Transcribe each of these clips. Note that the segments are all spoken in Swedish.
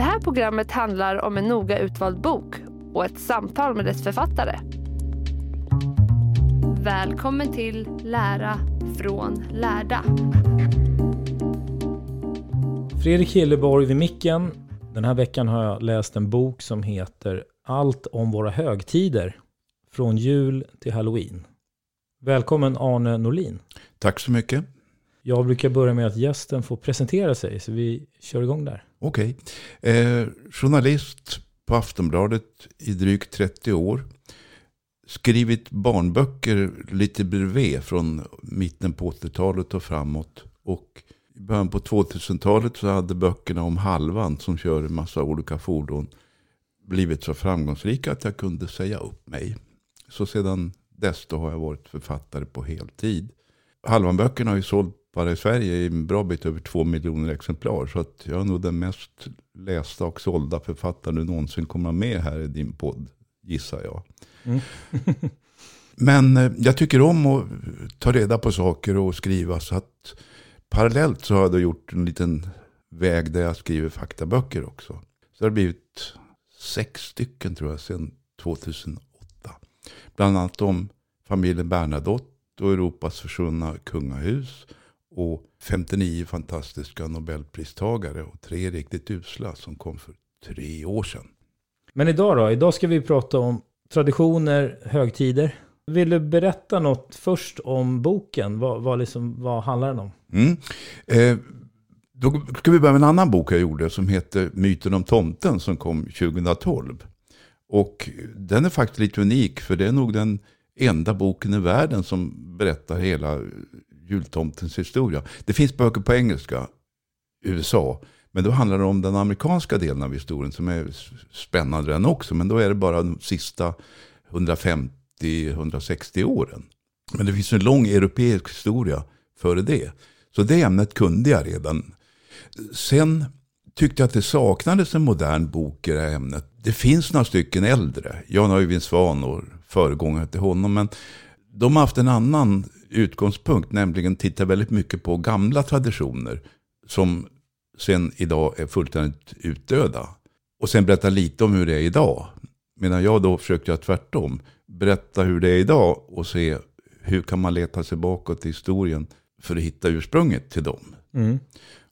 Det här programmet handlar om en noga utvald bok och ett samtal med dess författare. Välkommen till Lära från lärda. Fredrik Hilleborg vid micken. Den här veckan har jag läst en bok som heter Allt om våra högtider. Från jul till halloween. Välkommen Arne Norlin. Tack så mycket. Jag brukar börja med att gästen får presentera sig, så vi kör igång där. Okej. Eh, journalist på Aftonbladet i drygt 30 år. Skrivit barnböcker lite bredvid från mitten på 80-talet och framåt. Och i början på 2000-talet så hade böckerna om halvan som kör en massa olika fordon blivit så framgångsrika att jag kunde säga upp mig. Så sedan dess då har jag varit författare på heltid. Halvan-böckerna har ju sålt bara i Sverige i en bra bit över två miljoner exemplar. Så att jag är nog den mest lästa och sålda författaren du någonsin kommer med här i din podd, gissar jag. Mm. Men eh, jag tycker om att ta reda på saker och skriva. Så att parallellt så har jag då gjort en liten väg där jag skriver faktaböcker också. Så det har blivit sex stycken tror jag sedan 2008. Bland annat om familjen Bernadotte och Europas försvunna kungahus. Och 59 fantastiska nobelpristagare och tre riktigt usla som kom för tre år sedan. Men idag då? Idag ska vi prata om traditioner, högtider. Vill du berätta något först om boken? Vad, vad, liksom, vad handlar den om? Mm. Eh, då ska vi börja med en annan bok jag gjorde som heter Myten om tomten som kom 2012. Och den är faktiskt lite unik för det är nog den enda boken i världen som berättar hela jultomtens historia. Det finns böcker på engelska, USA, men då handlar det om den amerikanska delen av historien som är spännande den också. Men då är det bara de sista 150-160 åren. Men det finns en lång europeisk historia före det. Så det ämnet kunde jag redan. Sen tyckte jag att det saknades en modern bok i det här ämnet. Det finns några stycken äldre. Jan Öyvind Svan och föregångare till honom. Men de har haft en annan utgångspunkt. Nämligen titta väldigt mycket på gamla traditioner. Som sen idag är fullständigt utdöda. Och sen berätta lite om hur det är idag. Medan jag då försökte göra tvärtom. Berätta hur det är idag och se hur kan man leta sig bakåt i historien för att hitta ursprunget till dem. Mm.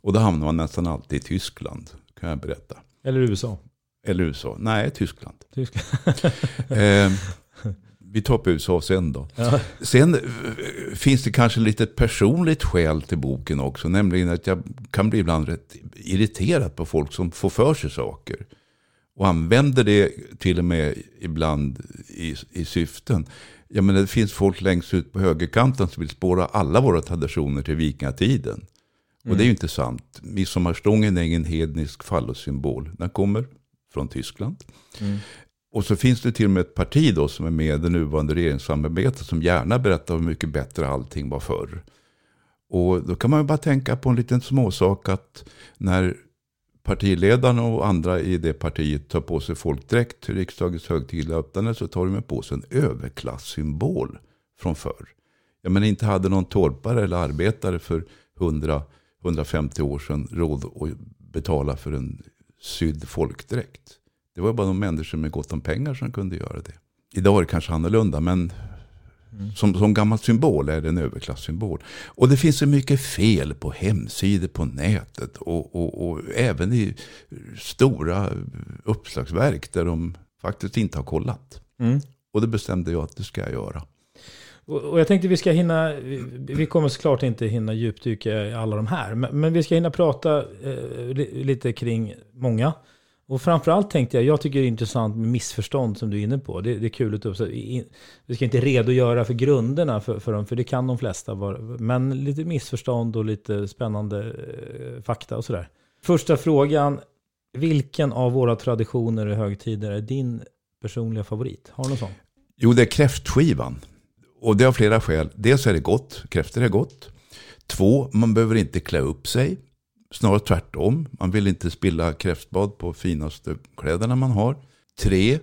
Och då hamnar man nästan alltid i Tyskland, kan jag berätta. Eller USA? Eller USA. Nej, Tyskland. Tyskland. eh, vi tar på USA sen då. Ja. Sen eh, finns det kanske lite personligt skäl till boken också. Nämligen att jag kan bli ibland rätt irriterad på folk som får för sig saker. Och använder det till och med ibland i, i syften. Jag menar, det finns folk längst ut på högerkanten som vill spåra alla våra traditioner till vikingatiden. Och det är ju inte sant. Midsommarstången är ingen hednisk fallossymbol. Den kommer från Tyskland. Mm. Och så finns det till och med ett parti då som är med i det nuvarande regeringssamarbetet som gärna berättar hur mycket bättre allting var förr. Och då kan man ju bara tänka på en liten småsak att när partiledarna och andra i det partiet tar på sig folkdräkt till riksdagens högtidliga öppnande så tar de på sig en överklassymbol från förr. Jag menar inte hade någon torpare eller arbetare för 100-150 år sedan råd att betala för en sydd folkdräkt. Det var bara de människor med gott om pengar som kunde göra det. Idag är det kanske annorlunda, men mm. som, som gammal symbol är det en överklassymbol. Och det finns så mycket fel på hemsidor på nätet och, och, och även i stora uppslagsverk där de faktiskt inte har kollat. Mm. Och det bestämde jag att det ska jag göra. Och jag tänkte vi ska hinna, vi kommer såklart inte hinna djupdyka i alla de här, men vi ska hinna prata eh, lite kring många. Och framförallt tänkte jag, jag tycker det är intressant med missförstånd som du är inne på. Det, det är kul att upp, Vi ska inte redogöra för grunderna för, för dem, för det kan de flesta. Vara, men lite missförstånd och lite spännande eh, fakta och sådär. Första frågan, vilken av våra traditioner och högtider är din personliga favorit? Har du någon sån? Jo, det är kräftskivan. Och det har flera skäl. Dels är det gott, kräftor är gott. Två, man behöver inte klä upp sig. Snarare tvärtom. Man vill inte spilla kräftbad på finaste kläderna man har. Tre,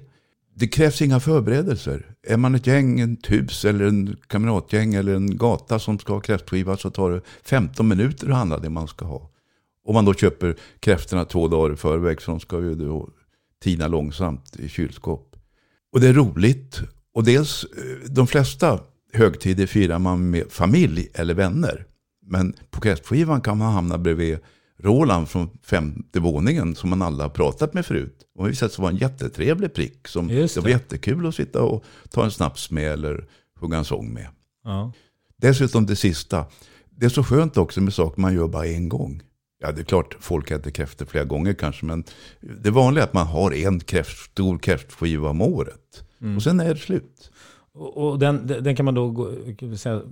det krävs inga förberedelser. Är man ett gäng, en hus eller en kamratgäng eller en gata som ska ha kräftskiva så tar det 15 minuter att handla det man ska ha. Om man då köper kräftorna två dagar i förväg så de ska ju då tina långsamt i kylskåp. Och det är roligt. Och dels, eh, de flesta högtider firar man med familj eller vänner. Men på kräftskivan kan man hamna bredvid Roland från femte våningen som man alla har pratat med förut. Och det visade sig vara en jättetrevlig prick. Som det. det var jättekul att sitta och ta en snaps med eller sjunga en sång med. Ja. Dessutom det sista. Det är så skönt också med saker man gör bara en gång. Ja, det är klart folk äter kräftor flera gånger kanske. Men det vanliga är att man har en kräft, stor kräftskiva om året. Mm. Och sen är det slut. Och den, den kan man då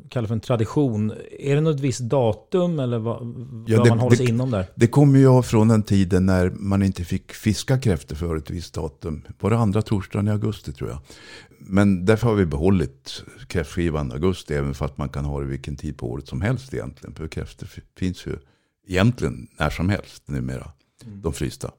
kalla för en tradition. Är det något visst datum eller vad, ja, vad det, man håller sig det, inom där? Det kommer ju från den tiden när man inte fick fiska kräftor för ett visst datum. Var det andra torsdagen i augusti tror jag. Men därför har vi behållit kräftskivan i augusti. Även fast man kan ha det vilken tid på året som helst egentligen. För kräftor finns ju egentligen när som helst numera. Mm. De frysta.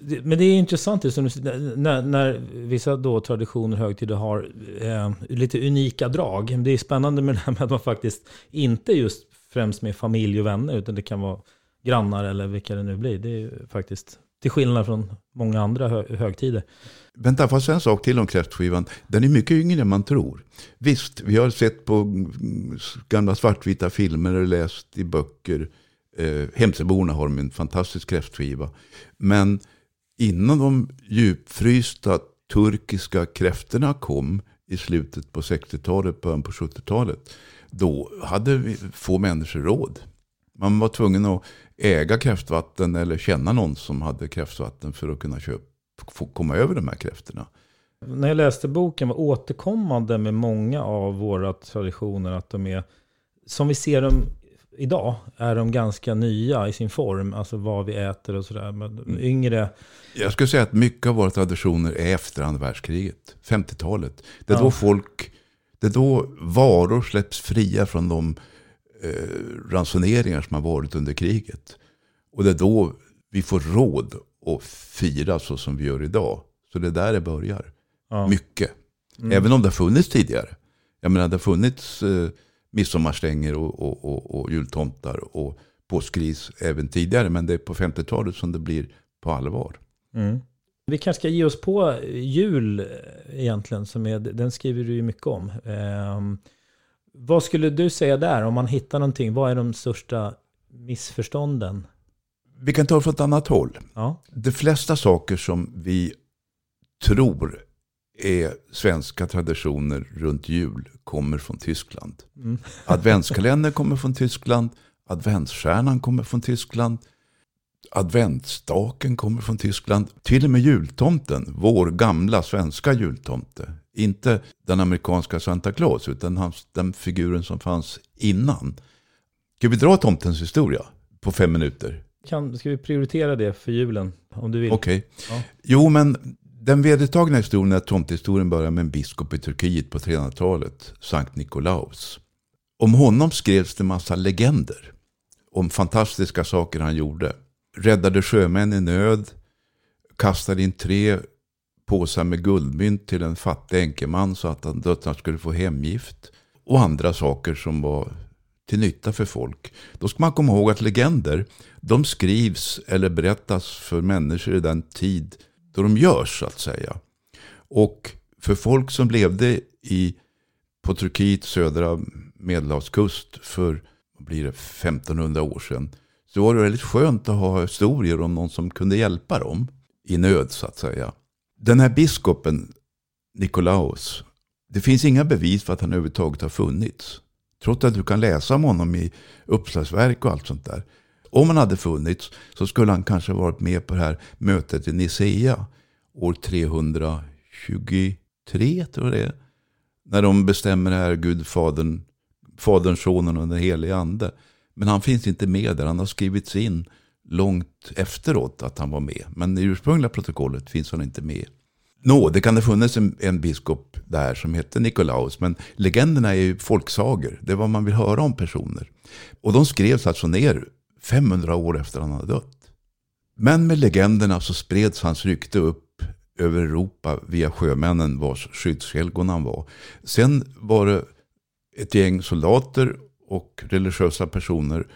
Men det är intressant just när, när vissa då traditioner och högtider har eh, lite unika drag. Det är spännande med det här med att man faktiskt inte just främst med familj och vänner, utan det kan vara grannar eller vilka det nu blir. Det är faktiskt till skillnad från många andra hö högtider. Vänta, får jag säga en sak till om kräftskivan? Den är mycket yngre än man tror. Visst, vi har sett på mm, gamla svartvita filmer och läst i böcker. Eh, Hemsöborna har en fantastisk kräftskiva. Men innan de djupfrysta turkiska kräftorna kom i slutet på 60-talet, början på 70-talet. Då hade få människor råd. Man var tvungen att äga kräftvatten eller känna någon som hade kräftvatten för att kunna köpa, få komma över de här kräftorna. När jag läste boken var återkommande med många av våra traditioner att de är, som vi ser dem idag är de ganska nya i sin form, alltså vad vi äter och sådär. Men yngre... Jag skulle säga att mycket av våra traditioner är efter andra världskriget, 50-talet. Det är ja. då folk, det är då varor släpps fria från de eh, ransoneringar som har varit under kriget. Och det är då vi får råd att fira så som vi gör idag. Så det är där det börjar. Ja. Mycket. Mm. Även om det har funnits tidigare. Jag menar det har funnits eh, midsommarstänger och, och, och, och jultomtar och påskgris även tidigare. Men det är på 50-talet som det blir på allvar. Mm. Vi kanske ska ge oss på jul egentligen. Som är, den skriver du ju mycket om. Eh, vad skulle du säga där om man hittar någonting? Vad är de största missförstånden? Vi kan ta det från ett annat håll. Ja. De flesta saker som vi tror är svenska traditioner runt jul kommer från Tyskland. Mm. Adventskalendern kommer från Tyskland. Adventsstjärnan kommer från Tyskland. Adventsstaken kommer från Tyskland. Till och med jultomten, vår gamla svenska jultomte. Inte den amerikanska Santa Claus, utan hans, den figuren som fanns innan. Ska vi dra tomtens historia på fem minuter? Kan, ska vi prioritera det för julen, om du vill? Okej. Okay. Ja. Jo, men den vedertagna historien är att tomtehistorien börjar med en biskop i Turkiet på 300-talet, Sankt Nikolaus. Om honom skrevs det massa legender. Om fantastiska saker han gjorde. Räddade sjömän i nöd. Kastade in tre påsar med guldmynt till en fattig enkeman så att döttrarna skulle få hemgift. Och andra saker som var till nytta för folk. Då ska man komma ihåg att legender, de skrivs eller berättas för människor i den tid då de görs så att säga. Och för folk som levde i, på Turkiets södra medelhavskust för vad blir det, 1500 år sedan. Så var det väldigt skönt att ha historier om någon som kunde hjälpa dem i nöd så att säga. Den här biskopen, Nikolaus, det finns inga bevis för att han överhuvudtaget har funnits. Trots att du kan läsa om honom i uppslagsverk och allt sånt där. Om han hade funnits så skulle han kanske varit med på det här mötet i Nicea år 323 tror jag det är. När de bestämmer det här Gud, Fadern, Fadern, Sonen och den helige Ande. Men han finns inte med där. Han har skrivits in långt efteråt att han var med. Men i ursprungliga protokollet finns han inte med. Nå, det kan ha funnits en, en biskop där som hette Nikolaus. Men legenderna är ju folksagor. Det är vad man vill höra om personer. Och de skrevs alltså ner 500 år efter han hade dött. Men med legenderna så spreds hans rykte upp över Europa via sjömännen vars skyddshelgon han var. Sen var det ett gäng soldater och religiösa personer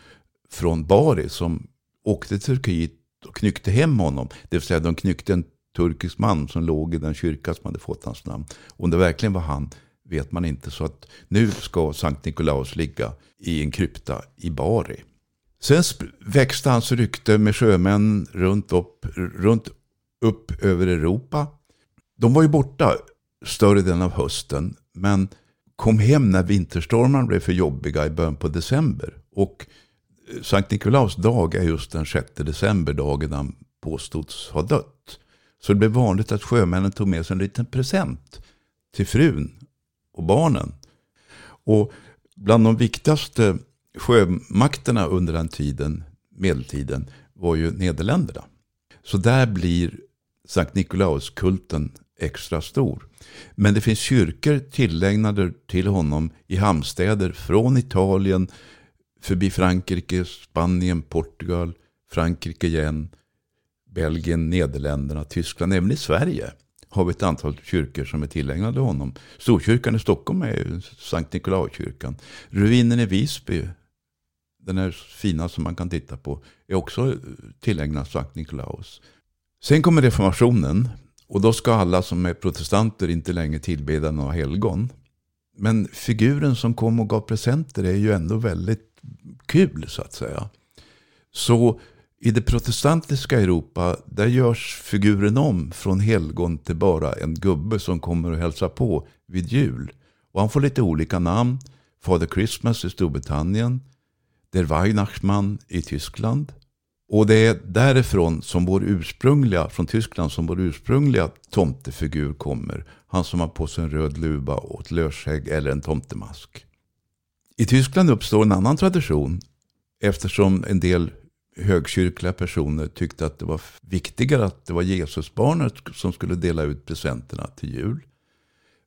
från Bari som åkte till Turkiet och knyckte hem honom. Det vill säga de knyckte en turkisk man som låg i den kyrka som hade fått hans namn. Om det verkligen var han vet man inte. Så att nu ska Sankt Nikolaus ligga i en krypta i Bari. Sen växte hans rykte med sjömän runt upp, runt upp över Europa. De var ju borta större delen av hösten. Men kom hem när vinterstormarna blev för jobbiga i början på december. Och eh, Sankt Nikolaus dag är just den 6 december, dagen han påstods ha dött. Så det blev vanligt att sjömännen tog med sig en liten present till frun och barnen. Och bland de viktigaste sjömakterna under den tiden, medeltiden, var ju Nederländerna. Så där blir Sankt Nikolaus-kulten extra stor. Men det finns kyrkor tillägnade till honom i hamnstäder från Italien, förbi Frankrike, Spanien, Portugal, Frankrike igen, Belgien, Nederländerna, Tyskland, även i Sverige har vi ett antal kyrkor som är tillägnade honom. Storkyrkan i Stockholm är ju Sankt Nikolauskyrkan. Ruinen i Visby, den här fina som man kan titta på, är också tillägnad Sankt Nikolaus. Sen kommer reformationen och då ska alla som är protestanter inte längre tillbeda några helgon. Men figuren som kom och gav presenter är ju ändå väldigt kul så att säga. Så i det protestantiska Europa, där görs figuren om från helgon till bara en gubbe som kommer och hälsar på vid jul. Och han får lite olika namn. Father Christmas i Storbritannien. Der Weihnachtsmann i Tyskland. Och det är därifrån som vår ursprungliga, från Tyskland, som vår ursprungliga tomtefigur kommer. Han som har på sig en röd luva och ett lösskägg eller en tomtemask. I Tyskland uppstår en annan tradition eftersom en del högkyrkliga personer tyckte att det var viktigare att det var Jesusbarnet som skulle dela ut presenterna till jul.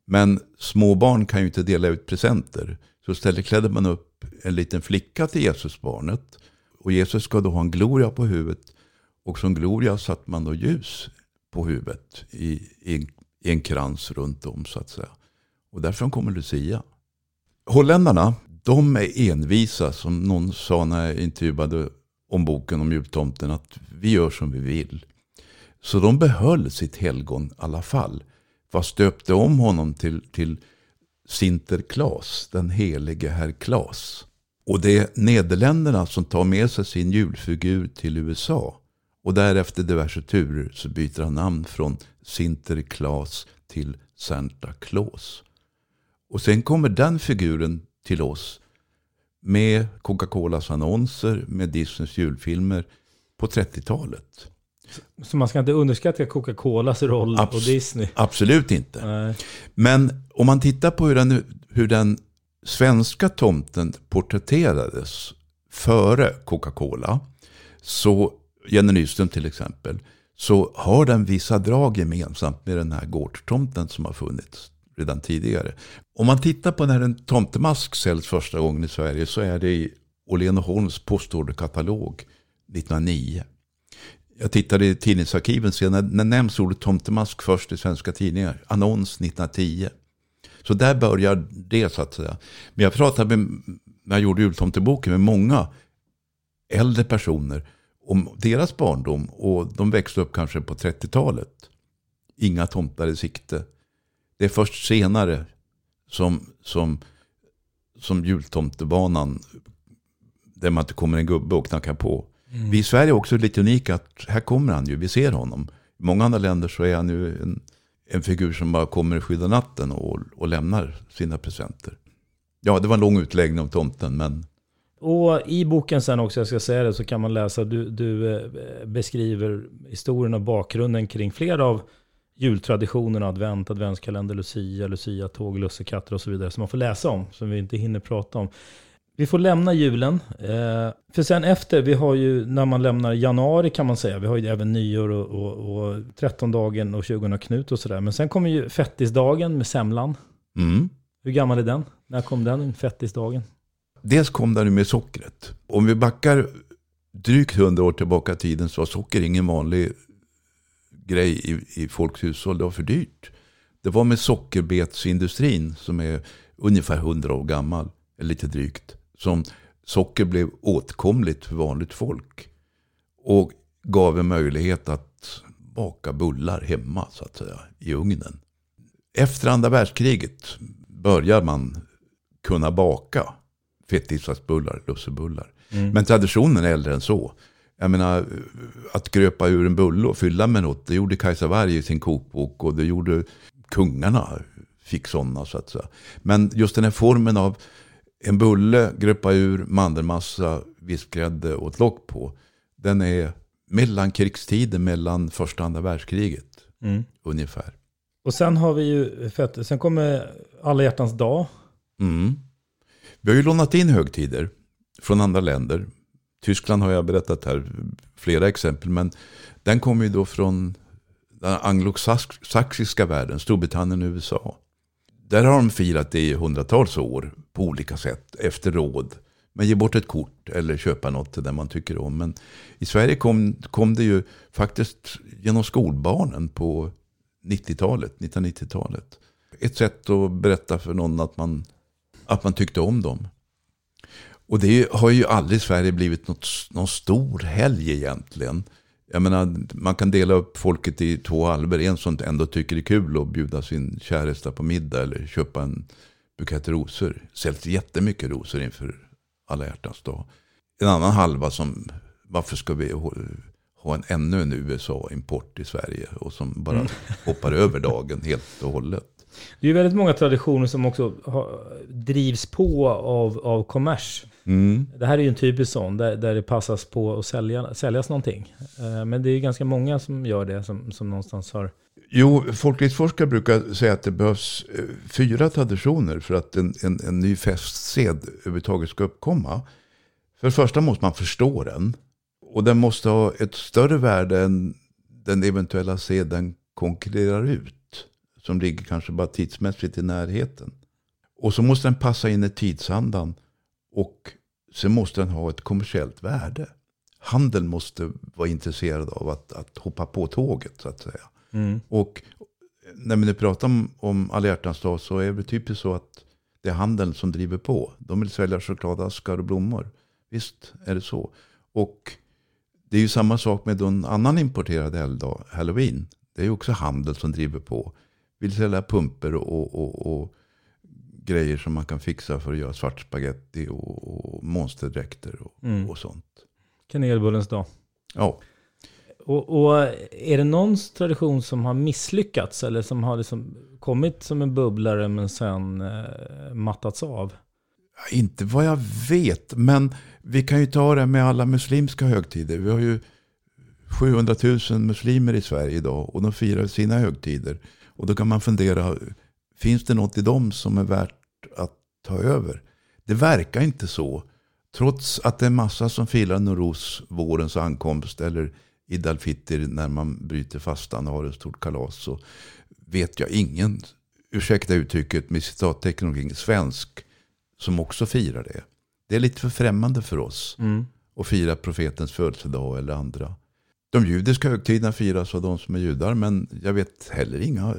Men småbarn kan ju inte dela ut presenter. Så istället klädde man upp en liten flicka till Jesusbarnet. Och Jesus ska då ha en gloria på huvudet. Och som gloria satte man då ljus på huvudet i, i, i en krans runt om så att säga. Och därifrån kommer Lucia. Holländarna, de är envisa som någon sa när jag intervjuade om boken om jultomten att vi gör som vi vill. Så de behöll sitt helgon i alla fall. Fast döpte om honom till, till Sinterklaas, den helige herr Klas. Och det är Nederländerna som tar med sig sin julfigur till USA. Och därefter diverse turer så byter han namn från Sinterklaas till Santa Claus. Och sen kommer den figuren till oss med Coca-Colas annonser, med Disneys julfilmer på 30-talet. Så man ska inte underskatta Coca-Colas roll Abs och Disney? Absolut inte. Nej. Men om man tittar på hur den, hur den svenska tomten porträtterades före Coca-Cola, så Jenny Nyström till exempel, så har den vissa drag gemensamt med den här gårdstomten som har funnits redan tidigare. Om man tittar på när en tomtemask säljs första gången i Sverige så är det i Åhlén Holms postorderkatalog 1909. Jag tittade i tidningsarkiven senare. när, när nämns ordet tomtemask först i svenska tidningar? Annons 1910. Så där börjar det så att säga. Men jag pratade med, när jag gjorde jultomteboken med många äldre personer om deras barndom. Och de växte upp kanske på 30-talet. Inga tomtar i sikte. Det är först senare som, som, som jultomtebanan, där man inte kommer en gubbe och knackar på. Mm. Vi i Sverige är också lite unika, att här kommer han ju, vi ser honom. I många andra länder så är han ju en, en figur som bara kommer i skydda natten och, och lämnar sina presenter. Ja, det var en lång utläggning om tomten, men... Och i boken sen också, jag ska säga det, så kan man läsa, du, du eh, beskriver historien och bakgrunden kring flera av jultraditionerna, advent, adventskalender, lucia, lucia-tåg, lussekatter och så vidare, som man får läsa om, som vi inte hinner prata om. Vi får lämna julen. Eh, för sen efter, vi har ju när man lämnar januari kan man säga, vi har ju även nyår och, och, och 13-dagen och 20 Knut och sådär. Men sen kommer ju fettisdagen med semlan. Mm. Hur gammal är den? När kom den, fettisdagen? Dels kom den med sockret. Om vi backar drygt 100 år tillbaka i tiden så var socker ingen vanlig grej i, i folks hushåll. Det var för dyrt. Det var med sockerbetsindustrin som är ungefär 100 år gammal, eller lite drygt, som socker blev åtkomligt för vanligt folk. Och gav en möjlighet att baka bullar hemma, så att säga, i ugnen. Efter andra världskriget börjar man kunna baka fettisdagsbullar, lussebullar. Mm. Men traditionen är äldre än så. Jag menar, att gröpa ur en bulle och fylla med något, det gjorde Kajsa Warg i sin kokbok och det gjorde kungarna, fick sådana så att säga. Men just den här formen av en bulle, gröpa ur, mandelmassa, vispgrädde och ett lock på. Den är mellan krigstiden, mellan första och andra världskriget. Mm. Ungefär. Och sen har vi ju fett, sen kommer alla hjärtans dag. Mm. Vi har ju lånat in högtider från andra länder. Tyskland har jag berättat här, flera exempel. Men den kommer ju då från den anglosaxiska världen, Storbritannien och USA. Där har de firat det i hundratals år på olika sätt, efter råd. Men ge bort ett kort eller köpa något till den man tycker om. Men i Sverige kom, kom det ju faktiskt genom skolbarnen på 90-talet, 1990-talet. Ett sätt att berätta för någon att man, att man tyckte om dem. Och det har ju aldrig i Sverige blivit något, någon stor helg egentligen. Jag menar, man kan dela upp folket i två halvor. En som ändå tycker det är kul att bjuda sin käresta på middag eller köpa en bukett rosor. Säljs jättemycket rosor inför alla hjärtans dag. En annan halva som, varför ska vi ha en, ännu en USA-import i Sverige? Och som bara mm. hoppar över dagen helt och hållet. Det är väldigt många traditioner som också har, drivs på av, av kommers. Mm. Det här är ju en typisk sån, där, där det passas på att sälja, säljas någonting. Eh, men det är ganska många som gör det, som, som någonstans har... Jo, folklivsforskare brukar säga att det behövs eh, fyra traditioner för att en, en, en ny festsed överhuvudtaget ska uppkomma. För det första måste man förstå den. Och den måste ha ett större värde än den eventuella seden konkurrerar ut som ligger kanske bara tidsmässigt i närheten. Och så måste den passa in i tidsandan. Och sen måste den ha ett kommersiellt värde. Handeln måste vara intresserad av att, att hoppa på tåget så att säga. Mm. Och när vi nu pratar om, om alla hjärtans dag så är det typiskt så att det är handeln som driver på. De vill sälja chokladaskar och blommor. Visst är det så. Och det är ju samma sak med en annan importerad helgdag, halloween. Det är ju också handel som driver på vill sälja pumper och, och, och, grejer som man kan fixa för att göra svart spaghetti och, och monsterdräkter och, mm. och sånt. Kanelbullens dag. Ja. Och, och, är det någon tradition som har misslyckats eller som har liksom kommit som en bubblare men sen eh, mattats av? Inte vad jag vet, men vi kan ju ta det med alla muslimska högtider. Vi har ju 700 000 muslimer i Sverige idag och de firar sina högtider. Och då kan man fundera, finns det något i dem som är värt att ta över? Det verkar inte så. Trots att det är massa som firar Noros vårens ankomst eller Id al-Fitr när man bryter fastan och har ett stort kalas så vet jag ingen ursäkta uttrycket med citattecken omkring, svensk som också firar det. Det är lite för främmande för oss Mm. att fira profetens födelsedag eller andra. De judiska högtiderna firas av de som är judar, men jag vet heller inga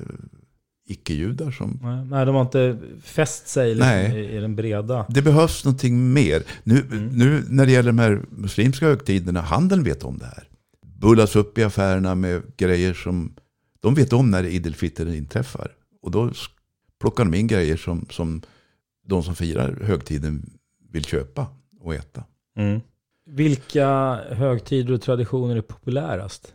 icke-judar som... Nej, de har inte fäst sig liksom i, i den breda. Det behövs någonting mer. Nu, Mm. nu när det gäller de här muslimska högtiderna, handeln vet om det här. Bullas upp i affärerna med grejer som... De vet om när Idil Fitr inträffar. Och då plockar de in grejer som, som de som firar högtiden vill köpa och äta. Mm. Vilka högtider och traditioner är populärast?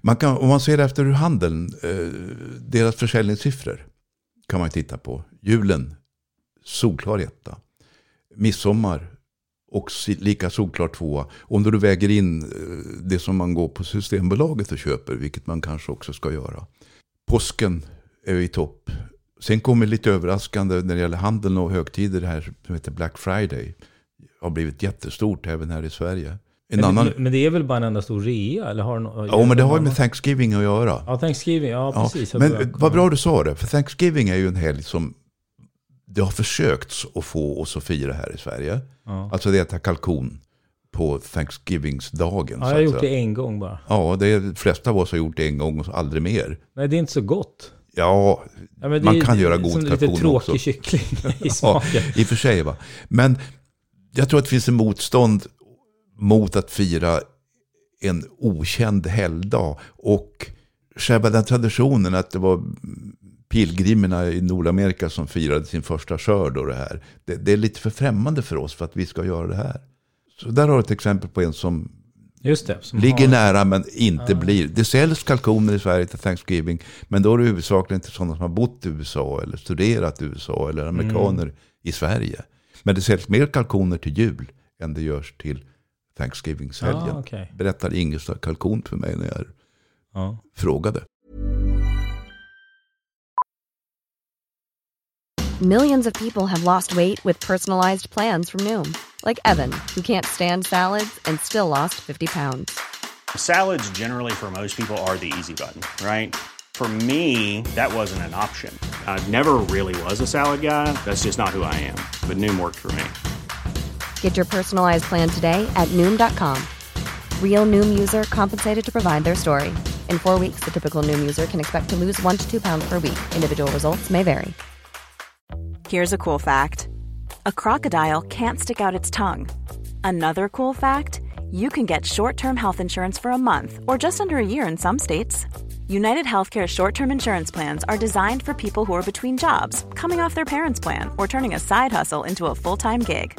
Man kan, om man ser efter hur handeln, eh, deras försäljningssiffror kan man titta på. Julen, solklar etta. Midsommar, och lika solklar tvåa. Om du väger in eh, det som man går på Systembolaget och köper, vilket man kanske också ska göra. Påsken är i topp. Sen kommer lite överraskande när det gäller handeln och högtider, det här som heter Black Friday. Har blivit jättestort även här i Sverige. En men, annan... men det är väl bara en enda stor rea? Eller har no- Ja, men det har ju med Thanksgiving att göra. Ja, Thanksgiving. Ja, Ja, precis. Jag men vad bra du sa det, för Thanksgiving är ju en helg som det har försökts att få oss att fira här i Sverige. Ja. Alltså det äta kalkon på Thanksgivingsdagen. Ja, jag har gjort det en gång bara. Ja, det är, de flesta av oss har gjort det en gång och aldrig mer. Nej, det är inte så gott. Ja, Ja, det man är- kan det är göra god som lite kalkon tråkig också. kyckling i Ja, smaken. i och för sig va. Men jag tror att det finns en motstånd mot att fira en okänd helgdag. Och själva den traditionen att det var pilgrimerna i Nordamerika som firade sin första skörd och det här. Det, det är lite för främmande för oss för att vi ska göra det här. Så där har du ett exempel på en som det. som ligger har- nära men inte blir. Det säljs kalkoner i Sverige till Thanksgiving. Men då är det huvudsakligen till sådana som har bott i USA eller studerat i USA eller amerikaner i Sverige. Men det säljs mer kalkoner till jul än det görs till Thanksgiving-helgen. Ah, okej. Berättade Ingelstad kalkon för mig när jag Ja. frågade. Millions of people have lost weight with personalized plans from Noom, like Evan, who can't stand salads and still lost 50 pounds. Salads, generally, for most people, are the easy button, right? For me, that wasn't an option. I never really was a salad guy. That's just not who I am. But Noom worked for me. Get your personalized plan today at Noom.com. Real Noom user compensated to provide their story. In four weeks, the typical Noom user can expect to lose one to two pounds per week. Individual results may vary. Here's a cool fact a crocodile can't stick out its tongue. Another cool fact you can get short term health insurance for a month or just under a year in some states. United Healthcare short term insurance plans are designed for people who are between jobs, coming off their parents' plan, or turning a side hustle into a full time gig.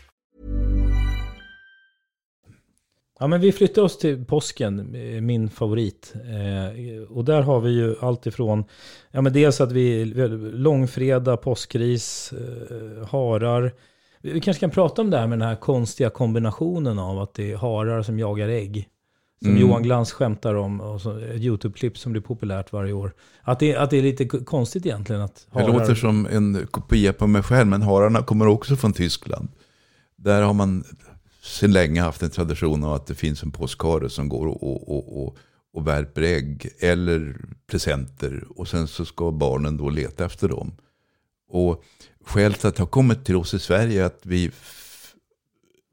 Ja, men vi flyttar oss till påsken, eh, min favorit. Eh, och där har vi ju allt ifrån, ja men dels att vi, långfredag, påskris, eh, harar. Vi kanske kan prata om det här med den här konstiga kombinationen av att det är harar som jagar ägg. Som Mm. Johan Glans skämtar om, och så, ett YouTube-klipp som blir populärt varje år. Att det, att det är lite konstigt egentligen att Det låter som en kopia på mig själv, men hararna kommer också från Tyskland. Där har man sedan länge haft en tradition av att det finns en påskhare som går och, och, och, och, värper ägg eller presenter. Och sen så ska barnen då leta efter dem. Och skälet till att det har kommit till oss i Sverige är att vi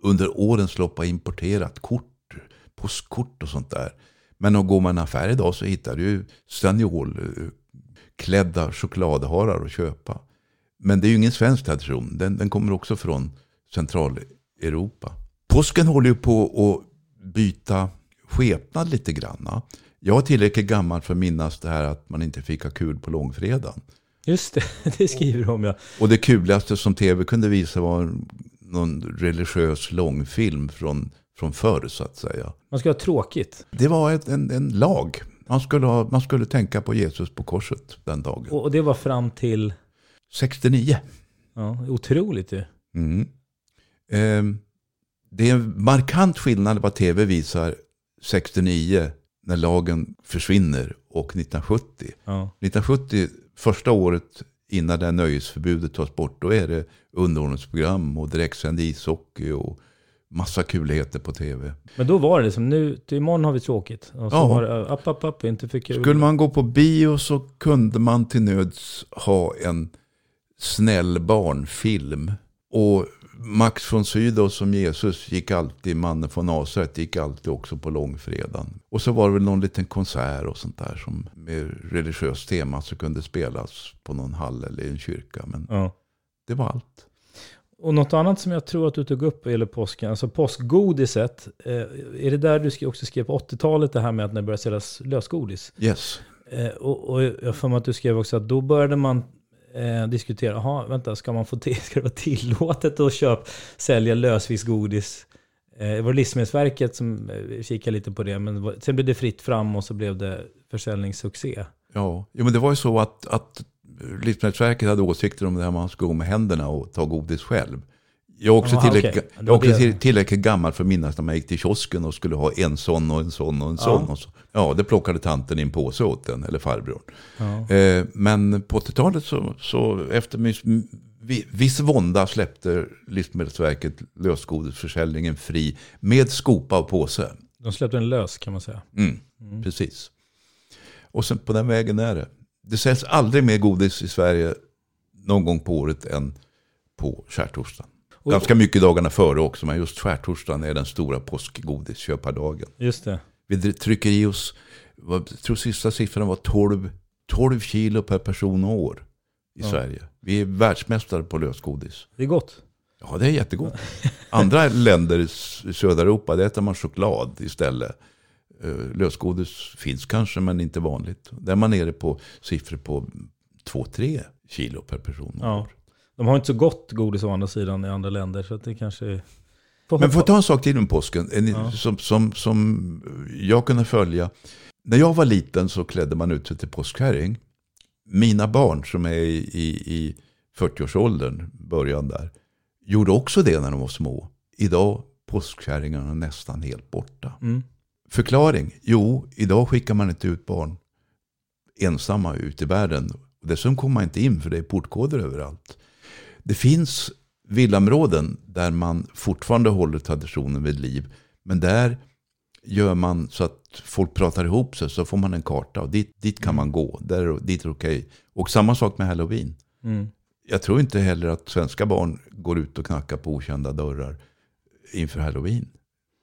under årens lopp har importerat kort, påskkort och sånt där. Men om går man i en affär idag så hittar du ju klädda chokladharar att köpa. Men det är ju ingen svensk tradition. Den, den kommer också från Centraleuropa. Påsken håller ju på att byta skepnad lite grann. Jag är tillräckligt gammal för att minnas det här att man inte fick ha kul på långfredagen. Just det, det skriver de ja. Och det kuligaste som tv kunde visa var någon religiös långfilm från, från förr så att säga. Man ska ha tråkigt. Det var ett, en, en lag. Man skulle, ha, man skulle tänka på Jesus på korset den dagen. Och, och det var fram till? 69. Ja, otroligt ju. Mm. Eh, det är en markant skillnad vad tv visar 69 när lagen försvinner och 1970. Ja. 1970, första året innan det här nöjesförbudet tas bort, då är det underhållningsprogram och direktsänd ishockey och massa kuligheter på tv. Men då var det som nu, till imorgon har vi tråkigt. Och så Ja. var det upp, upp, upp, inte för kul. Skulle man gå på bio så kunde man till nöds ha en snäll barnfilm. Och Max von Sydow som Jesus gick alltid, mannen från Nasaret gick alltid också på långfredagen. Och så var det väl någon liten konsert och sånt där som med religiöst tema så kunde spelas på någon hall eller i en kyrka. Men Ja. det var allt. Och något annat som jag tror att du tog upp vad gäller påsken, alltså påskgodiset. Eh, är det där du också skrev på 80-talet, det här med att när det började säljas lösgodis? Yes. Eh, och, och jag får mig att du skrev också att då började man eh, diskutera, aha, vänta, ska, man få till, ska det vara tillåtet att köpa, sälja lösvis godis? Eh, det var Livsmedelsverket som eh, kikade lite på det, men sen blev det fritt fram och så blev det försäljningssuccé. Ja, jo, men det var ju så att, att Livsmedelsverket hade åsikter om det här man skulle gå med händerna och ta godis själv. Jag är också, Aha, tillräckligt, okej. Det jag också tillräckligt gammal för att minnas när man gick till kiosken och skulle ha en sån och en sån och en Ja. sån. Och så. Ja, det plockade tanten i en påse åt den, eller farbrorn. Ja. Eh, men på 80-talet så, så efter viss vånda släppte Livsmedelsverket lösgodisförsäljningen fri med skopa och påse. De släppte en lös kan man säga. Mm, Precis. Och sen på den vägen är det. Det säljs aldrig mer godis i Sverige någon gång på året än på skärtorsdagen. Och- Ganska mycket dagarna före också, men just skärtorsdagen är den stora påskgodisköpardagen. Just det. Vi trycker i oss, jag tror sista siffran var 12, 12 kilo per person och år i Ja. Sverige. Vi är världsmästare på lösgodis. Det är gott. Ja, det är jättegott. Andra länder i södra Europa, där äter man choklad istället. Eh, Lösgodis finns kanske, men inte vanligt. Där är man nere på siffror på 2-3 kilo per person. Ja. De har inte så gott godis å andra sidan i andra länder, så det kanske är... Men får jag ta en sak till om påsken, en, Ja. som, som, som jag kunde följa. När jag var liten så klädde man ut sig till påskkärring. Mina barn som är i, i, i 40-årsåldern, början där, gjorde också det när de var små. Idag påskkärringarna nästan helt borta. Mm. Förklaring? Jo, idag skickar man inte ut barn ensamma ut i världen. Dessutom kommer man inte in för det är portkoder överallt. Det finns villaområden där man fortfarande håller traditionen vid liv. Men där gör man så att folk pratar ihop sig så får man en karta och dit, dit kan man gå. Där, dit är okej. Och samma sak med halloween. Mm. Jag tror inte heller att svenska barn går ut och knackar på okända dörrar inför halloween.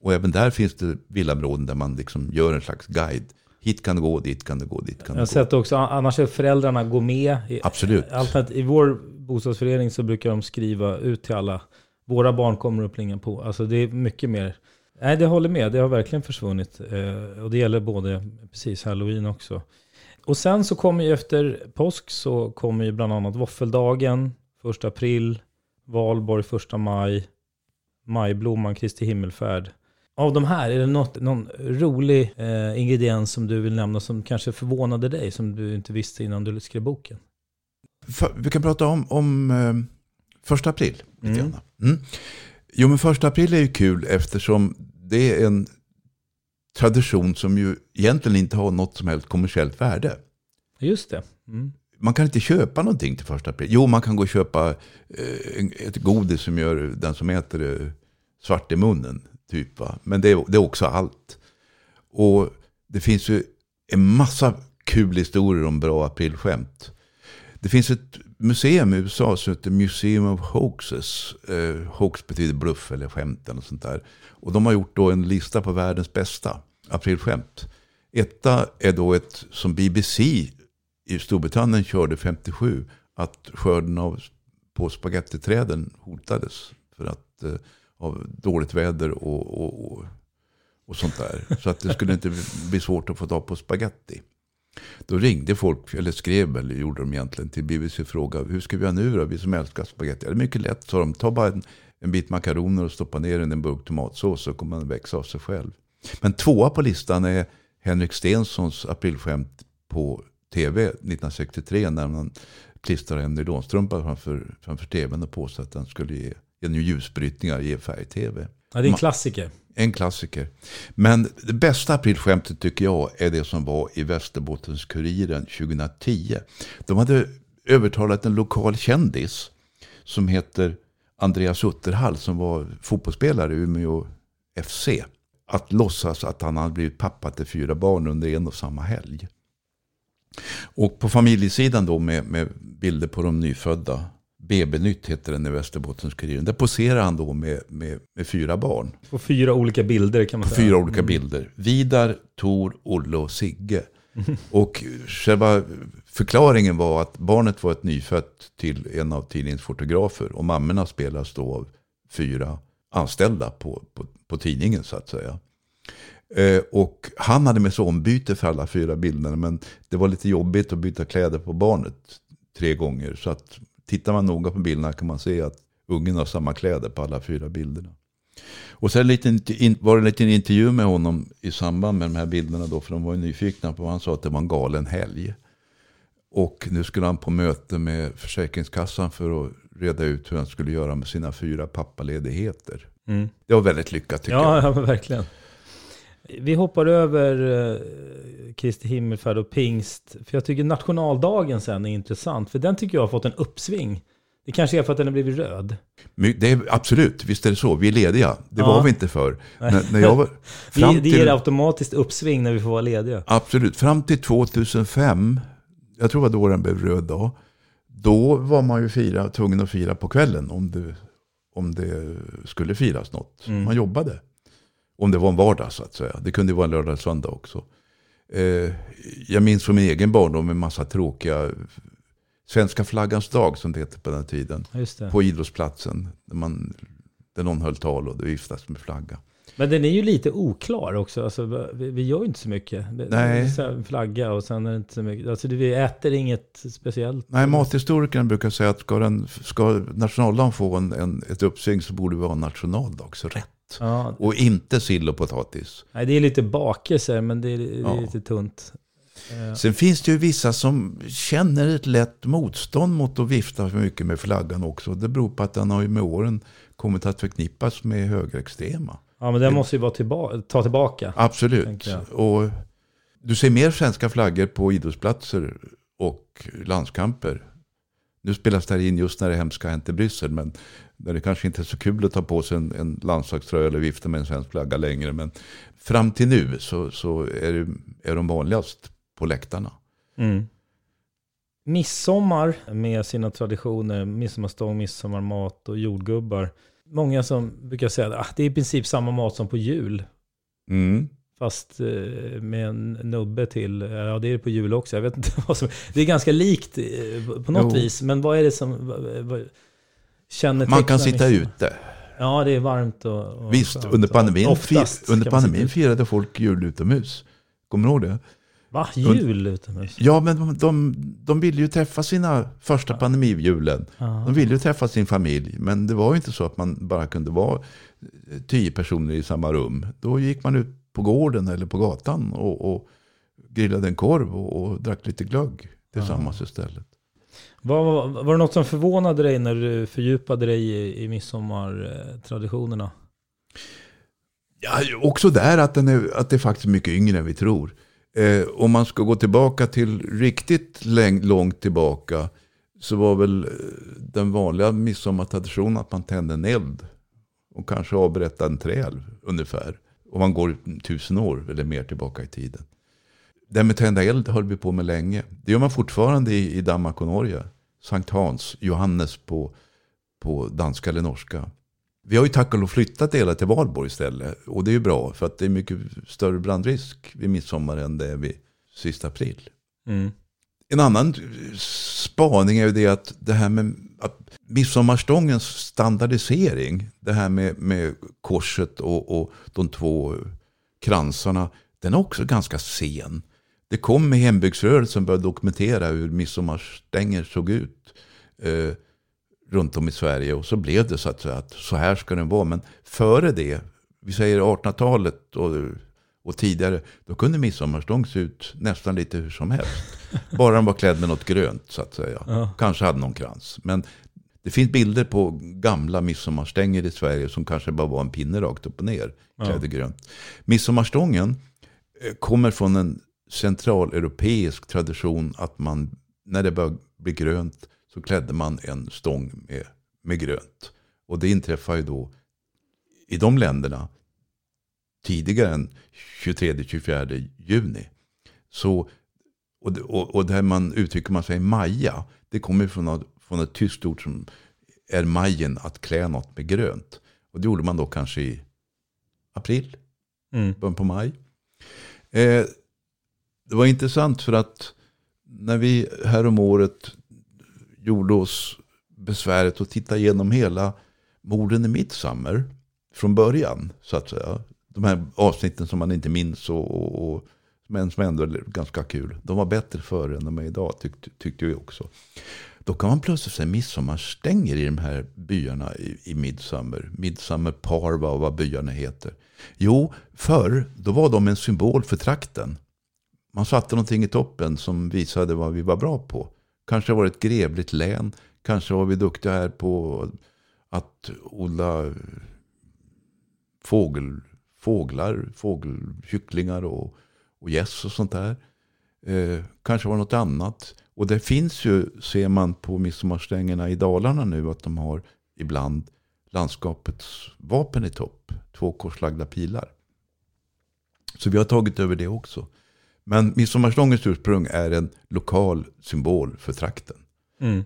Och även där finns det villaområden där man liksom gör en slags guide. Hit kan du gå, dit kan du gå, dit kan Jag du har gå. sett också, annars är föräldrarna går med. Absolut. Alternativ, I vår bostadsförening så brukar de skriva ut till alla. Våra barn kommer att plinga på. Alltså det är mycket mer. Nej, det håller med. Det har verkligen försvunnit. Eh, och det gäller både, precis, halloween också. Och sen så kommer ju efter påsk så kommer ju bland annat våffeldagen, första april, valborg första maj, majblomman, Kristi himmelfärd. Av de här, är det något, någon rolig eh, ingrediens som du vill nämna som kanske förvånade dig, som du inte visste innan du skrev boken? För, vi kan prata om, om eh, första april. Lite Mm. Mm. Jo, men första april är ju kul eftersom det är en tradition som ju egentligen inte har något som helst kommersiellt värde. Just det. Mm. Man kan inte köpa någonting till första april. Jo, man kan gå och köpa eh, ett godis som gör den som äter det svart i munnen. Typ, va? Men det är, det är också allt. Och det finns ju en massa kul historier om bra aprilskämt. Det finns ett museum i USA som heter Museum of Hoaxes. Eh, hoax betyder bluff eller skämt eller sånt där. Och de har gjort då en lista på världens bästa aprilskämt. Etta är då ett som BBC i Storbritannien körde 57. Att skörden av, på spagettiträden hotades. För att eh, av dåligt väder och, och, och, och sånt där. Så att det skulle inte bli svårt att få tag på spaghetti. Då ringde folk, eller skrev, eller gjorde de egentligen, till BBC och frågade hur ska vi göra nu då, vi som älskar spagetti? Det är mycket lätt, sa de. Ta bara en, en bit makaroner och stoppa ner den i en burk tomatsås så kommer den växa av sig själv. Men tvåa på listan är Henrik Stensons aprilskämt på tv 1963 när man klistrade en nylonstrumpa framför, framför tvn och påstod att den skulle ge, genom ljusbrytningar ge färg-tv. Ja, det är en klassiker. En klassiker. Men det bästa aprilskämtet tycker jag är det som var i Västerbottens-Kuriren 2010. De hade övertalat en lokal kändis som heter Andreas Utterhall som var fotbollsspelare i Umeå FC. Att låtsas att han hade blivit pappa till fyra barn under en och samma helg. Och på familjesidan då med, med bilder på de nyfödda. BB-nytt heter den i Västerbottens-Kuriren. Där poserar han då med, med, med, fyra barn. På fyra olika bilder kan man på säga. Fyra olika mm. bilder. Vidar, Tor, Olle och Sigge. Och själva förklaringen var att barnet var ett nyfött till en av tidningens fotografer. Och mammorna spelas då av fyra anställda på, på, på tidningen så att säga. Eh, och han hade med sig ombyte för alla fyra bilderna. Men det var lite jobbigt att byta kläder på barnet tre gånger. Så att tittar man noga på bilderna kan man se att ungen har samma kläder på alla fyra bilderna. Och sen var det en liten intervju med honom i samband med de här bilderna då. För de var ju nyfikna på vad han sa att det var en galen helg. Och nu skulle han på möte med Försäkringskassan för att reda ut hur han skulle göra med sina fyra pappaledigheter. Mm. Det var väldigt lyckat tycker ja, jag. Ja, verkligen. Vi hoppar över uh, Kristi himmelfärd och pingst. För jag tycker nationaldagen sen är intressant. För den tycker jag har fått en uppsving. Det kanske är för att den har blivit röd. Det är, absolut, visst är det så. Vi är lediga. Det ja. var vi inte för. När, när jag var, fram det ger automatiskt uppsving när vi får vara lediga. Absolut. Fram till 2005, jag tror det var då den blev röd då. Då var man ju fira, tvungen att fira på kvällen om det, om det skulle firas något. Mm. Man jobbade. Om det var en vardag så att säga. Det kunde vara en lördag eller söndag också. Eh, jag minns från min egen barndom en massa tråkiga Svenska flaggans dag som det hette på den tiden. På idrottsplatsen. Där, man, där någon höll tal och det viftades med flagga. Men den är ju lite oklar också. Alltså, vi, vi gör ju inte så mycket. Nej. En flagga och sen är det inte så mycket. Alltså, vi äter inget speciellt. Nej, mathistorikerna brukar säga att ska, den, ska nationaldagen få en, en, ett uppsving så borde vi ha nationaldagsrätt. Ja. Och inte sill och potatis. Nej, det är lite bakelser, men det är, det är ja. lite tunt. Sen finns det ju vissa som känner ett lätt motstånd mot att vifta för mycket med flaggan också. Det beror på att den har ju med åren kommit att förknippas med högerextrema. Ja, men den måste ju vara tillba ta tillbaka. Absolut. Och du ser mer svenska flaggor på idrottsplatser och landskamper. Nu spelas det här in just när det hemska hänt i Bryssel. Men där det kanske inte är så kul att ta på sig en, en landslagströja eller vifta med en svensk flagga längre. Men fram till nu så, så är, det, är de vanligast på läktarna. Mm. Midsommar med sina traditioner, midsommarstång, midsommarmat och jordgubbar. Många som brukar säga att ah, det är i princip samma mat som på jul. Mm. Fast eh, med en nubbe till, ja det är det på jul också, jag vet inte vad som, det är ganska likt eh, på något jo. vis, men vad är det som känner Man kan sitta ute. Ja, det är varmt och... och Visst, under pandemin, Oftast, under pandemin firade folk jul utomhus. Kommer du ihåg det? Va? Jul utomhus? Ja, men de, de, ville ju träffa sina första ja. pandemijulen. Ja. De ville ju träffa sin familj. Men det var ju inte så att man bara kunde vara tio personer i samma rum. Då gick man ut på gården eller på gatan och, och grillade en korv och, och drack lite glögg tillsammans ja. istället. Var, var det något som förvånade dig när du fördjupade dig i, i midsommartraditionerna? Ja, också där att, den är, att det är faktiskt mycket yngre än vi tror. Eh, om man ska gå tillbaka till riktigt långt tillbaka så var väl eh, den vanliga midsommartraditionen att man tände en eld och kanske avrättade en träl ungefär. Om man går tusen år eller mer tillbaka i tiden. Det här med tända eld höll vi på med länge. Det gör man fortfarande i, i Danmark och Norge. Sankt Hans, Johannes på, på danska eller norska. Vi har ju tack och lov flyttat det hela till Valborg istället. Och det är ju bra för att det är mycket större brandrisk vid midsommar än det är vid sista april. Mm. En annan spaning är ju det att det här med att midsommarstångens standardisering, det här med, med korset och, och de två kransarna, den är också ganska sen. Det kom med hembygdsrörelsen började dokumentera hur midsommarstänger såg ut eh, runt om i Sverige. Och så blev det så att att så här ska den vara. Men före det, vi säger 1800-talet och, och tidigare, då kunde midsommarstång se ut nästan lite hur som helst. Bara den var klädd med något grönt så att säga. Ja. Kanske hade någon krans. Men det finns bilder på gamla midsommarstänger i Sverige som kanske bara var en pinne rakt upp och ner. Ja. Klädde grönt. Midsommarstången eh, kommer från en centraleuropeisk tradition att man, när det började bli grönt, så klädde man en stång med, med grönt. Och det inträffar ju då i de länderna tidigare än 23-24 juni. Så, och, det- och, och där man uttrycker man sig maja, det kommer från, något- från ett tyskt ord som är majen, att klä något med grönt. Och det gjorde man då kanske i april, Mm. början på maj. Eh, det var intressant för att när vi här om året gjorde oss besväret att titta igenom hela morden i Midsummer från början, så att säga. De här avsnitten som man inte minns och, och, och men som ändå är ganska kul. De var bättre förr än de är idag, tyckte, tyckte vi också. Då kan man plötsligt se midsommarstänger i de här byarna i, i midsommar. Midsommar Parva och vad byarna heter. Jo, förr då var de en symbol för trakten. Man satte någonting i toppen som visade vad vi var bra på. Kanske var det ett grevligt län. Kanske var vi duktiga här på att odla fågel, fåglar, fågelkycklingar och, och gäss och sånt där. Eh, kanske var något annat. Och det finns ju, ser man på midsommarstängerna i Dalarna nu, att de har ibland landskapets vapen i topp. Två korslagda pilar. Så vi har tagit över det också. Men midsommarstångens ursprung är en lokal symbol för trakten. Mm.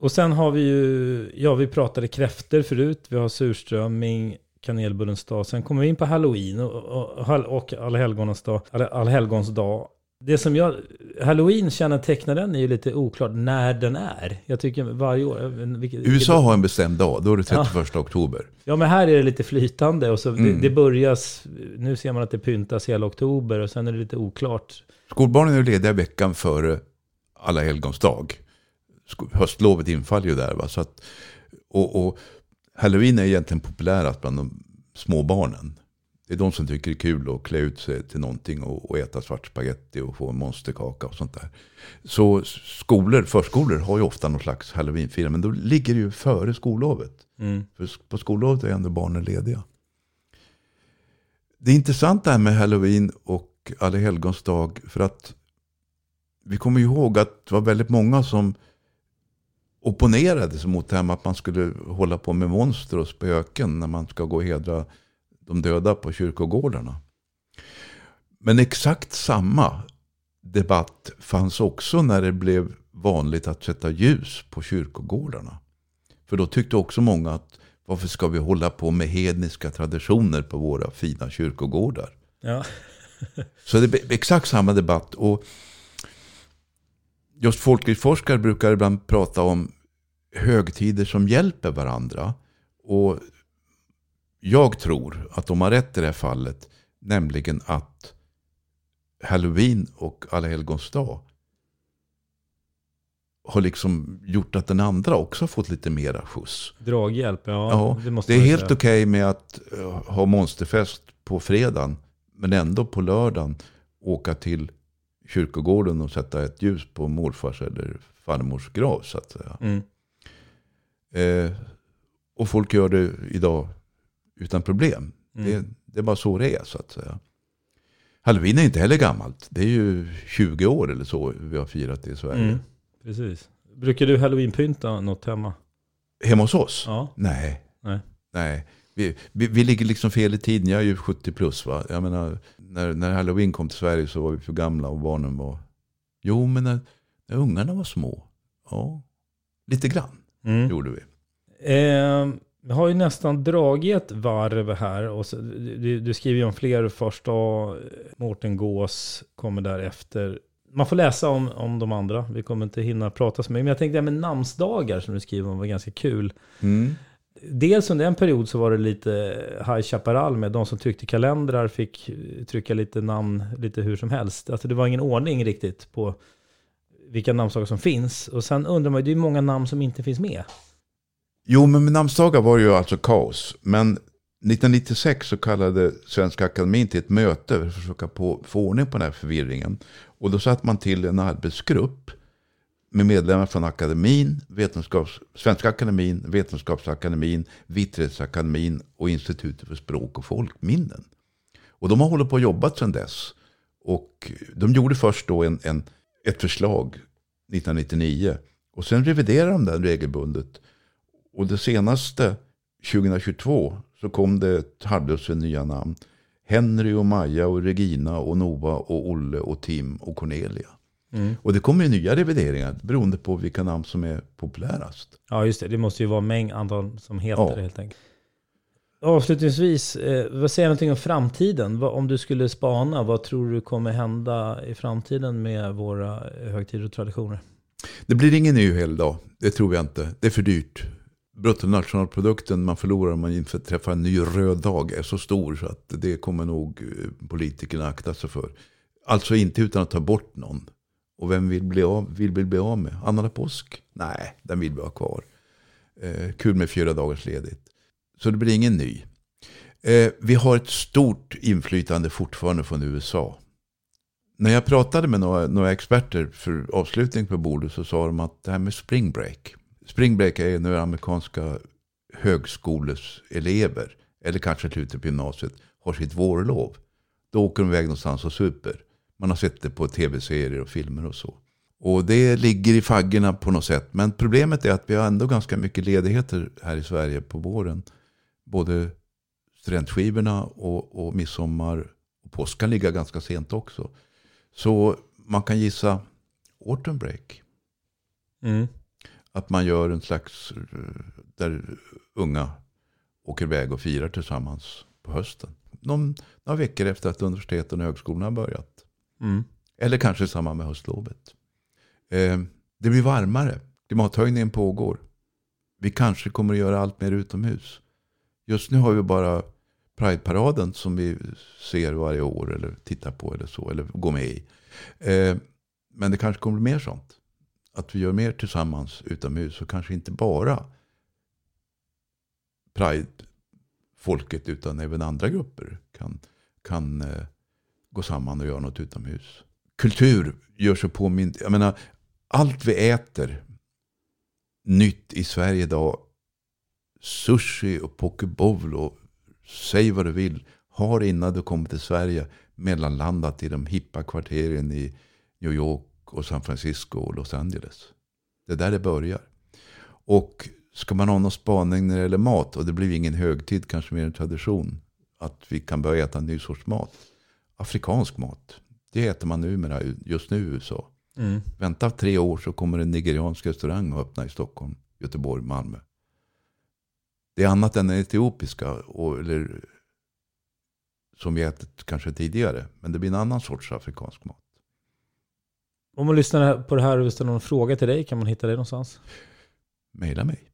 Och sen har vi ju, ja vi pratade kräfter förut, vi har surströmming, kanelbullens dag. Sen kommer vi in på halloween och, och, och, och allhelgonens dag, all, allhelgons dag. Det som jag, halloween kännetecknar den är ju lite oklart när den är. Jag tycker varje år. Vilket, USA har en bestämd dag, då är det 31 oktober. Ja men här är det lite flytande och så Mm. det, det börjas, nu ser man att det pyntas hela oktober och sen är det lite oklart. Skolbarnen är lediga veckan före alla helgons dag. Höstlovet infaller ju där. Va? Så att, och, och halloween är egentligen populärast bland de små barnen. Det är de som tycker det är kul att klä ut sig till någonting och, och äta svart spaghetti och få en monsterkaka och sånt där. Så skolor, förskolor har ju ofta någon slags halloweenfirande, men då ligger det ju före skollovet. Mm. För på skollovet är ändå barnen lediga. Det är intressant det här med halloween och alla helgons dag. För att vi kommer ju ihåg att det var väldigt många som opponerade sig mot det här med att man skulle hålla på med monster och spöken när man ska gå och hedra de döda på kyrkogårdarna. Men exakt samma debatt fanns också när det blev vanligt att sätta ljus på kyrkogårdarna. För då tyckte också många att varför ska vi hålla på med hedniska traditioner på våra fina kyrkogårdar? Ja. Så det är exakt samma debatt. Och just folklivsforskare brukar ibland prata om högtider som hjälper varandra. Och jag tror att de har rätt i det här fallet. Nämligen att Halloween och Alla helgons dag har liksom gjort att den andra också har fått lite mera skjuts. Draghjälp, ja. Ja, det, måste det är helt okej med att eh, ha monsterfest på fredagen. Men ändå på lördagen åka till kyrkogården och sätta ett ljus på morfars eller farmors grav så att säga. Mm. Eh, och folk gör det idag utan problem. Mm. Det, det är bara så det är så att säga. Halloween är inte heller gammalt. Det är ju 20 år eller så vi har firat det i Sverige. Mm. Precis. Brukar du halloweenpynta något hemma? Hemma hos oss? Ja. Nej. Nej. Nej. Vi, vi, vi ligger liksom fel i tiden. Jag är ju 70 plus va. Jag menar, när, när halloween kom till Sverige så var vi för gamla och barnen var... Jo, men när, när ungarna var små. Ja, lite grann Mm. gjorde vi. Eh, vi har ju nästan dragit ett varv här. Och så, du, du skriver ju om fler första. Mårten Gås kommer därefter. Man får läsa om, om de andra. Vi kommer inte hinna prata så mycket. Men jag tänkte det här med namnsdagar som du skriver om var ganska kul. Mm. Dels under en period så var det lite High Chaparral med de som tryckte kalendrar fick trycka lite namn lite hur som helst. Alltså det var ingen ordning riktigt på vilka namnsdagar som finns. Och sen undrar man ju, det är många namn som inte finns med. Jo, men med namnsdagar var det ju alltså kaos. Men 1996 så kallade Svenska Akademin till ett möte för att försöka på, få ordning på den här förvirringen. Och då satte man till en arbetsgrupp med medlemmar från akademin, vetenskaps, Svenska akademin, Vetenskapsakademin, Vitterhetsakademin och Institutet för språk och folkminnen. Och de har hållit på och jobbat sedan dess. Och de gjorde först då en, en, ett förslag 1999. Och sen reviderade de den regelbundet. Och det senaste, 2022, så kom det ett halvdussin nya namn. Henry och Maja och Regina och Nova och Olle och Tim och Cornelia. Mm. Och det kommer ju nya revideringar beroende på vilka namn som är populärast. Ja, just det. Det måste ju vara mängd antal som heter ja. det helt enkelt. Avslutningsvis, eh, vad säger du någonting om framtiden? Om du skulle spana, vad tror du kommer hända i framtiden med våra högtider och traditioner? Det blir ingen ny helgdag, det tror jag inte. Det är för dyrt. Bruttonationalprodukten man förlorar om man träffar en ny röd dag är så stor så att det kommer nog eh, politikerna akta sig för. Alltså inte utan att ta bort någon. Och vem vill bli av, vill bli av med? Anna påsk? Nej, den vill vi ha kvar. Eh, kul med fyra dagars ledigt. Så det blir ingen ny. Eh, vi har ett stort inflytande fortfarande från USA. När jag pratade med några, några experter för avslutning på bordet så sa de att det här med spring break. Spring break är när amerikanska högskoles elever. eller kanske slutet typ på gymnasiet, har sitt vårlov. Då åker de iväg någonstans och super. Man har sett det på tv-serier och filmer och så. Och det ligger i faggorna på något sätt. Men problemet är att vi har ändå ganska mycket ledigheter här i Sverige på våren. Både studentskivorna och, och midsommar och påsk kan ligga ganska sent också. Så man kan gissa autumn break. Mm. Att man gör en slags, där unga åker iväg och firar tillsammans på hösten. Någon, några veckor efter att universiteten och högskolorna har börjat. Mm. Eller kanske i samband med höstlovet. Eh, det blir varmare. Klimathöjningen pågår. Vi kanske kommer att göra allt mer utomhus. Just nu har vi bara Pride-paraden som vi ser varje år eller tittar på eller så. Eller går med i. Eh, men det kanske kommer bli mer sånt. Att vi gör mer tillsammans utomhus. Och kanske inte bara Pride-folket utan även andra grupper kan, kan eh, gå samman och göra något utomhus. Kultur gör sig påmind. Jag menar, allt vi äter nytt i Sverige idag. Sushi och pokeball och säg vad du vill. Har innan du kommer till Sverige mellanlandat i de hippa kvarteren i New York och San Francisco och Los Angeles. Det är där det börjar. Och ska man ha någon spaning när det gäller mat, och det blir ingen högtid, kanske mer en tradition, att vi kan börja äta en ny sorts mat afrikansk mat. Det äter man numera just nu i USA. Mm. Vänta tre år så kommer en nigeriansk restaurang att öppna i Stockholm, Göteborg, Malmö. Det är annat än den etiopiska, och, eller, som vi ätit kanske tidigare. Men det blir en annan sorts afrikansk mat. Om man lyssnar på det här och vill ställa någon fråga till dig, kan man hitta dig någonstans? Maila mig.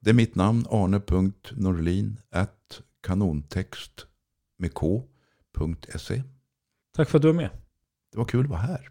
Det är mitt namn, arne.norlin kanontext med k.se. Tack för att du var med. Det var kul att vara här.